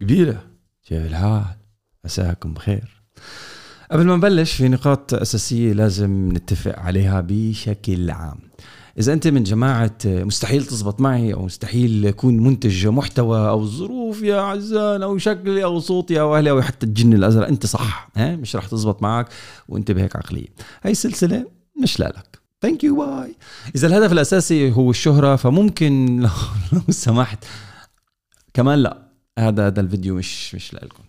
قبيلة. كيف الحال؟ عساكم بخير. قبل ما نبلش في نقاط أساسية لازم نتفق عليها بشكل عام. إذا أنت من جماعة مستحيل تزبط معي أو مستحيل أكون منتج محتوى أو الظروف يا عزان أو شكلي أو صوتي أو أهلي أو حتى الجن الأزرق أنت صح ها؟ مش رح تزبط معك وأنت بهيك عقلية هاي السلسلة مش لك. thank you bye إذا الهدف الأساسي هو الشهرة فممكن لو, لو سمحت. كمان لا. هذا هذا الفيديو مش مش لكم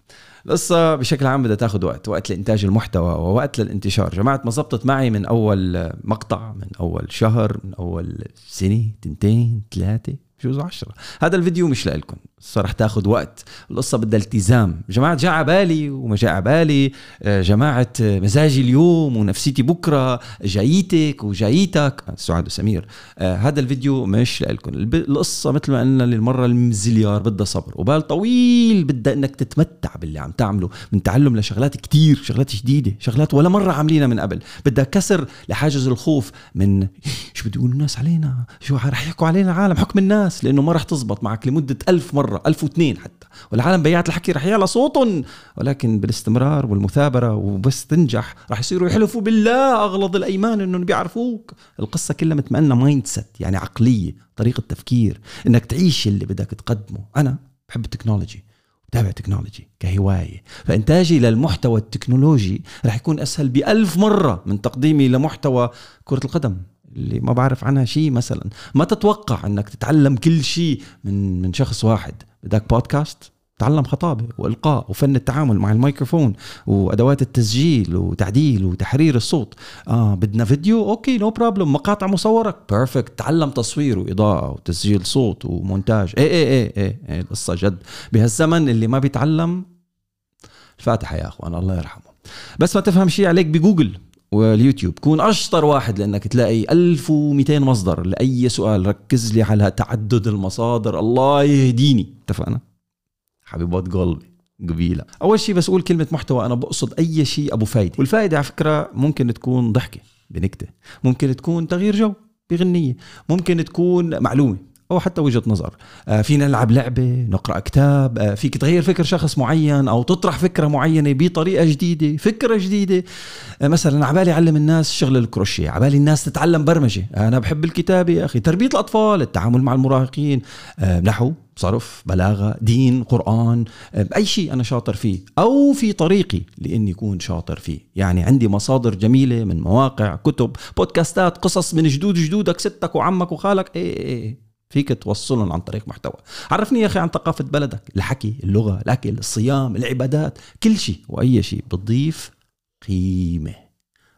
القصة بشكل عام بدها تاخذ وقت وقت لإنتاج المحتوى ووقت للانتشار. جماعة ما زبطت معي من أول مقطع من أول شهر من أول سنة تنتين ثلاثة بجوز عشرة. هذا الفيديو مش لكم القصة رح تاخذ وقت. القصة بدها التزام. جماعة جاء عبالي وما جاء عبالي آه، جماعة آه، مزاجي اليوم ونفسيتي بكرة جايتك وجايتك. آه، سعاد وسمير. هذا الفيديو مش لكم القصة مثل ما قلنا للمرة المزليار بدها صبر. وبال طويل بدها إنك تتمتع باللي عم تعمله. من تعلم لشغلات كتير شغلات جديدة شغلات ولا مرة عاملينها من قبل. بدها كسر لحاجز الخوف من شو بده يقولوا الناس علينا؟ شو رح يحكوا علينا العالم؟ حكم الناس. لأنه ما رح تزبط معك لمدة ألف مرة مرة 1002 حتى. والعالم بيات الحكي رح يعلى صوتهم ولكن بالاستمرار والمثابرة وبس تنجح رح يصيروا يحلفوا بالله أغلظ الأيمان إنهم بيعرفوك. القصة كلها متمنى mindset يعني عقلية طريقة تفكير إنك تعيش اللي بدك تقدمه. أنا بحب ال technology بتابع technology كهواية. فإنتاجي للمحتوى التكنولوجي رح يكون أسهل بألف مرة من تقديمي لمحتوى كرة القدم. اللي ما بعرف عنها شيء مثلا. ما تتوقع إنك تتعلم كل شيء من من شخص واحد. بدك بودكاست تعلم خطابة وإلقاء وفن التعامل مع الميكروفون وأدوات التسجيل وتعديل وتحرير الصوت. آه بدنا فيديو؟ okay no problem مقاطع مصورة؟ perfect تعلم تصوير وإضاءة وتسجيل صوت ومونتاج. إيه إيه إيه إيه, إيه القصة جد. بهالزمن اللي ما بيتعلم الفاتحة يا أخوان الله يرحمه. بس ما تفهم شيء عليك بجوجل. واليوتيوب. كون أشطر واحد لأنك تلاقي 1200 مصدر لأي سؤال. ركز لي على تعدد المصادر. الله يهديني. اتفقنا؟ حبيبات قلبي قبيلة. أول شيء بس أقول كلمة محتوى. أنا بقصد أي شيء أبو فايدة. والفائده على فكرة ممكن تكون ضحكة بنكتة. ممكن تكون تغيير جو بغنية. ممكن تكون معلومة. أو حتى وجهة نظر. آه، فينا نلعب لعبة نقرأ كتاب. آه، فيك تغير فكر شخص معين أو تطرح فكرة معينة بطريقة جديدة فكرة جديدة. آه، مثلا عبالي اعلم الناس شغل الكروشيه عبالي الناس تتعلم برمجة. أنا بحب الكتابه يا أخي. تربية الأطفال التعامل مع المراهقين. نحو صرف بلاغة دين قرآن. أي شيء أنا شاطر فيه أو في طريقي لإني أكون شاطر فيه. يعني عندي مصادر جميلة من مواقع كتب بودكاستات قصص من جدود جدودك ستك وعمك وخالك. إيه, إيه،, إيه. فيك توصلهم عن طريق محتوى. عرفني يا أخي عن ثقافة بلدك الحكي اللغة الأكل الصيام العبادات كل شيء وأي شيء بتضيف قيمة.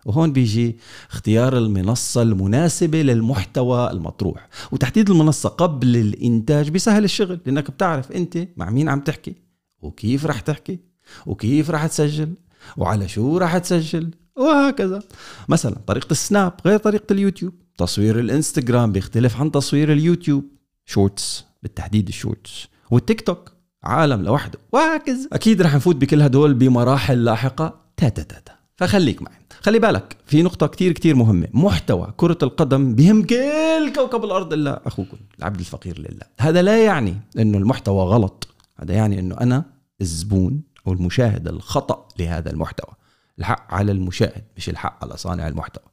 وهون بيجي اختيار المنصة المناسبة للمحتوى المطروح. وتحديد المنصة قبل الإنتاج بيسهل الشغل لأنك بتعرف أنت مع مين عم تحكي وكيف رح تحكي وكيف رح تسجل وعلى شو رح تسجل وهكذا. مثلا طريقة السناب غير طريقة اليوتيوب. تصوير الإنستغرام بيختلف عن تصوير اليوتيوب. shorts بالتحديد ال shorts والتيك توك عالم لوحده. وهكذا أكيد رح نفوت بكل هدول بمراحل لاحقة. تاتا تاتا فخليك معي. خلي بالك في نقطة كتير كتير مهمة. محتوى كرة القدم بهم كل كوكب الأرض إلا أخوكم العبد الفقير لله. هذا لا يعني أنه المحتوى غلط. هذا يعني أنه أنا الزبون أو المشاهد الخطأ لهذا المحتوى. الحق على المشاهد مش الحق على صانع المحتوى.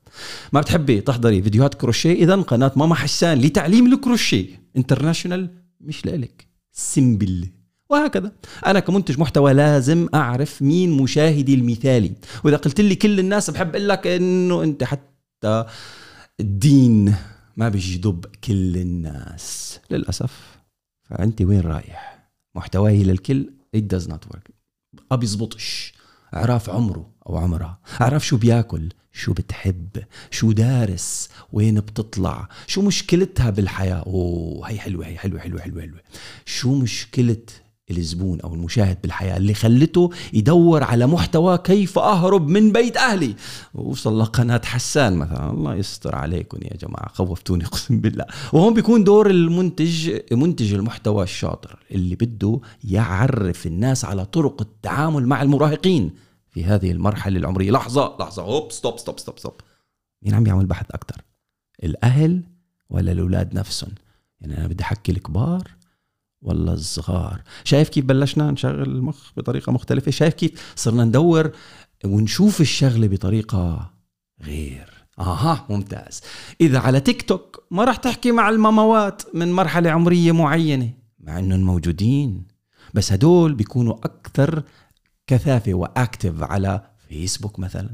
ما بتحبي تحضري فيديوهات كروشيه؟ إذا قناة ماما حسان لتعليم الكروشيه. international مش لإلك. simple وهكذا. أنا كمنتج محتوى لازم أعرف مين مشاهدي المثالي. وإذا قلت لي كل الناس بحب أقول لك إنه أنت حتى الدين ما بيجذب كل الناس. للأسف. فأنت وين رايح؟ محتواي للكل. It does not work. ما بيزبطش. عرف عمره أو عمرها. عرف شو بياكل شو بتحب شو دارس وين بتطلع شو مشكلتها بالحياة؟ أوه هي حلوة هي حلوة حلوة حلوة حلوة. شو مشكلة الزبون أو المشاهد بالحياة اللي خلته يدور على محتوى كيف أهرب من بيت أهلي. وصل لقناة حسان مثلا. الله يستر عليكم يا جماعة خوفتوني أقسم بالله. وهون بيكون دور المنتج منتج المحتوى الشاطر اللي بده يعرف الناس على طرق التعامل مع المراهقين في هذه المرحلة العمرية. لحظة لحظة. هوب stop stop stop stop. مين عم يعمل بحث أكثر الأهل ولا الأولاد نفسهم؟ يعني أنا بدي أحكي الكبار ولا الصغار. شايف كيف بلشنا نشغل المخ بطريقة مختلفة؟ شايف كيف صرنا ندور ونشوف الشغلة بطريقة غير. آها ممتاز. إذا على تيك توك ما راح تحكي مع الماموات من مرحلة عمرية معينة مع إنهم موجودين. بس هدول بيكونوا أكثر كثافة واكتف على فيسبوك مثلا.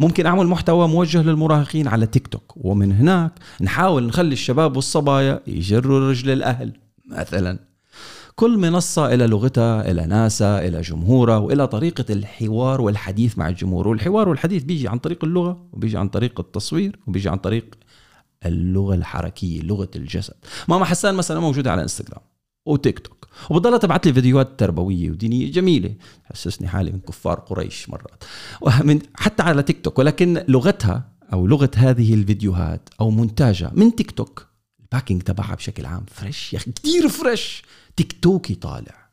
ممكن أعمل محتوى موجه للمراهقين على تيك توك. ومن هناك نحاول نخلي الشباب والصبايا يجروا رجل الأهل مثلا. كل منصة إلى لغتها إلى ناسها إلى جمهورها وإلى طريقة الحوار والحديث مع الجمهور. والحوار والحديث بيجي عن طريق اللغة وبيجي عن طريق التصوير وبيجي عن طريق اللغة الحركية لغة الجسد. ماما حسان مثلا موجودة على إنستغرام وتيك توك وبضلها تبعت لي فيديوهات تربوية ودينية جميلة. حسسني حالي من كفار قريش مرات. ومن حتى على تيك توك ولكن لغتها أو لغة هذه الفيديوهات أو مونتاجها من تيك توك ال packaging تبعها بشكل عام fresh يا أخي كثير fresh تيك توكي طالع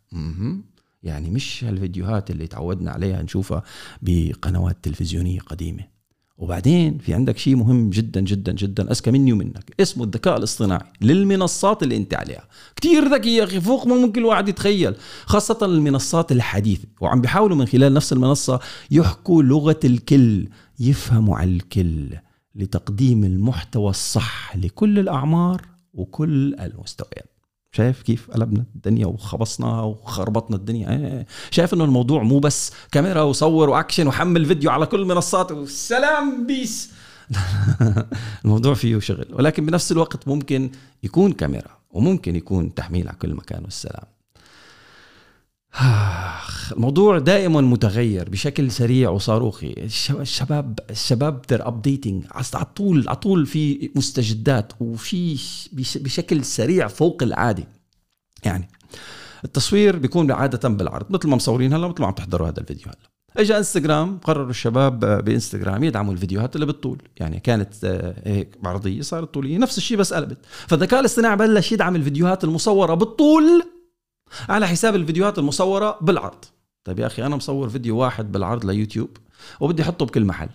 يعني مش هالفيديوهات اللي تعودنا عليها نشوفها بقنوات تلفزيونية قديمة. وبعدين في عندك شيء مهم جدا جدا جدا. أذكى مني ومنك. اسمه الذكاء الاصطناعي. للمنصات اللي أنت عليها. كتير ذكي يا أخي. فوق ما ممكن الواحد يتخيل. خاصة المنصات الحديثة. وعم بيحاولوا من خلال نفس المنصة يحكوا لغة الكل يفهموا على الكل. لتقديم المحتوى الصح لكل الأعمار وكل المستويات. شايف كيف قلبنا الدنيا وخبصنا وخربطنا الدنيا؟ إيه شايف إنه الموضوع مو بس كاميرا وصور وأكشن وحمل فيديو على كل المنصات والسلام بيس. الموضوع فيه شغل ولكن بنفس الوقت ممكن يكون كاميرا وممكن يكون تحميل على كل مكان والسلام. الموضوع دائما متغير بشكل سريع وصاروخي. الشباب الشباب they're updating. على طول على طول في مستجدات وفي بشكل سريع فوق العادة. يعني التصوير بيكون عادة بالعرض مثل ما مصورين هلأ مثل ما عم تحضروا هذا الفيديو هلأ. اجى إنستغرام قرروا الشباب بإنستغرام يدعموا الفيديوهات اللي بالطول. يعني كانت آه، هيك عرضية صارت طولية. نفس الشيء بس قلبت. فالذكاء الاصطناعي بلش يدعم الفيديوهات المصورة بالطول. على حساب الفيديوهات المصورة بالعرض. طيب يا أخي أنا مصور فيديو واحد بالعرض ليوتيوب وبدي أحطه بكل محل.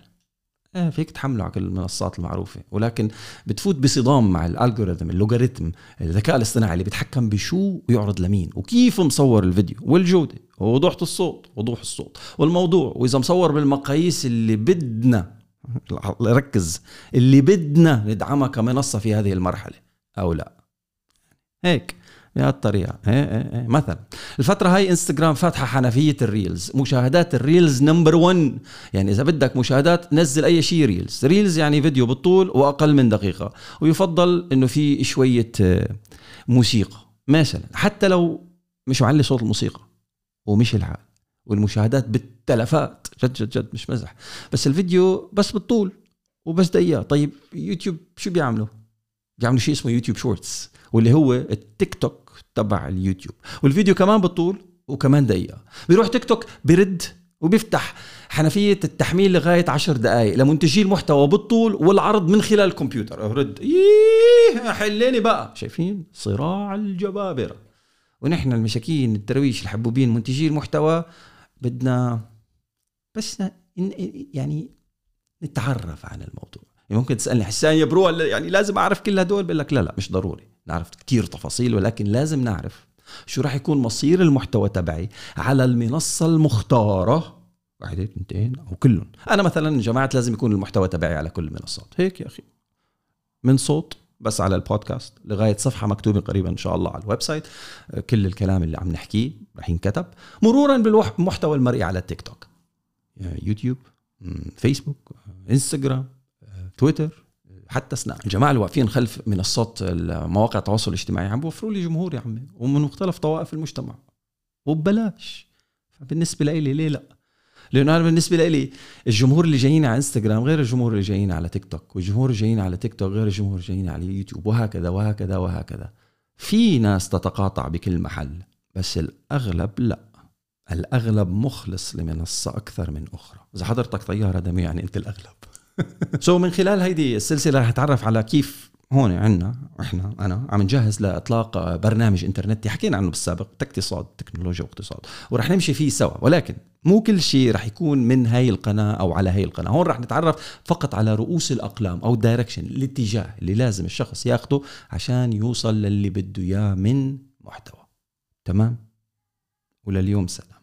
إيه فيك تحمله على كل المنصات المعروفة. ولكن بتفوت بصدام مع الالجوريثم اللوغاريتم الذكاء الاصطناعي اللي بيتحكم بشو ويعرض لمين وكيف مصور الفيديو والجودة ووضوح الصوت وضوح الصوت والموضوع. وإذا مصور بالمقاييس اللي بدنا ركز اللي بدنا ندعمها كمنصة في هذه المرحلة أو لا. هيك. بهالطريقه إيه إيه إيه. مثلا الفترة هاي إنستغرام فاتحة حنفية ال reels مشاهدات ال reels number 1 يعني إذا بدك مشاهدات نزل أي شيء reels. reels يعني فيديو بالطول وأقل من دقيقة. ويفضل إنه في شوية آه، موسيقى. مثلا حتى لو مش معلي صوت الموسيقى ومش الحال والمشاهدات بالتلفات. جد جد جد مش مزح. بس الفيديو بس بالطول وبس دقيقة. طيب يوتيوب شو بيعملوا؟ بيعملوا شيء اسمه YouTube Shorts واللي هو التيك توك تبع اليوتيوب. والفيديو كمان بالطول وكمان دقيقة. بيروح تيك توك بيرد وبيفتح حنفية التحميل لغاية عشر دقائق لمنتجي المحتوى بالطول والعرض من خلال الكمبيوتر. رد. إيه حليني بقى. شايفين؟ صراع الجبابرة. ونحن المشاكين الدرويش الحبوبين منتجي المحتوى بدنا بس يعني نتعرف عن الموضوع. ممكن تسألني حسان يا برو يعني لازم أعرف كل هدول؟ بقول لك لا لا مش ضروري. نعرف كتير تفاصيل ولكن لازم نعرف شو راح يكون مصير المحتوى تبعي على المنصة المختارة. واحدة اثنتين أو كلهم. أنا مثلا جماعة لازم يكون المحتوى تبعي على كل المنصات. هيك يا أخي. من صوت بس على البودكاست لغاية صفحة مكتوبة قريبا إن شاء الله على ال website. كل الكلام اللي عم نحكيه رح ينكتب. مرورا بالمحتوى المرئي على التيك توك. يوتيوب فيسبوك انستغرام. تويتر حتى سناب الجماعه اللي واقفين خلف منصات مواقع التواصل الاجتماعي عم بوفروا لي جمهور يا عمي ومن مختلف طوائف المجتمع. وببلاش. فبالنسبة لي ليه لا؟ لأنه أنا بالنسبة لي الجمهور اللي جايين على إنستغرام غير الجمهور اللي جايين على تيك توك والجمهور اللي جايين على تيك توك غير الجمهور اللي جايين على يوتيوب وهكذا وهكذا وهكذا. في ناس تتقاطع بكل محل بس الأغلب لا. الأغلب مخلص لمنصة أكثر من أخرى. إذا حضرتك طيارة دمي يعني أنت الأغلب. so من خلال هيدي السلسلة رح نتعرف على كيف هون عنا إحنا أنا عم نجهز لإطلاق برنامج انترنتي حكينا عنه بالسابق اقتصاد تكنولوجيا واقتصاد ورح نمشي فيه سوا. ولكن مو كل شيء رح يكون من هاي القناة أو على هاي القناة. هون رح نتعرف فقط على رؤوس الأقلام أو الدايركشن الاتجاه اللي لازم الشخص ياخده عشان يوصل للي بده إياه من محتوى. تمام؟ ولليوم سلام.